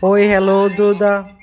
Oi, hello, Duda.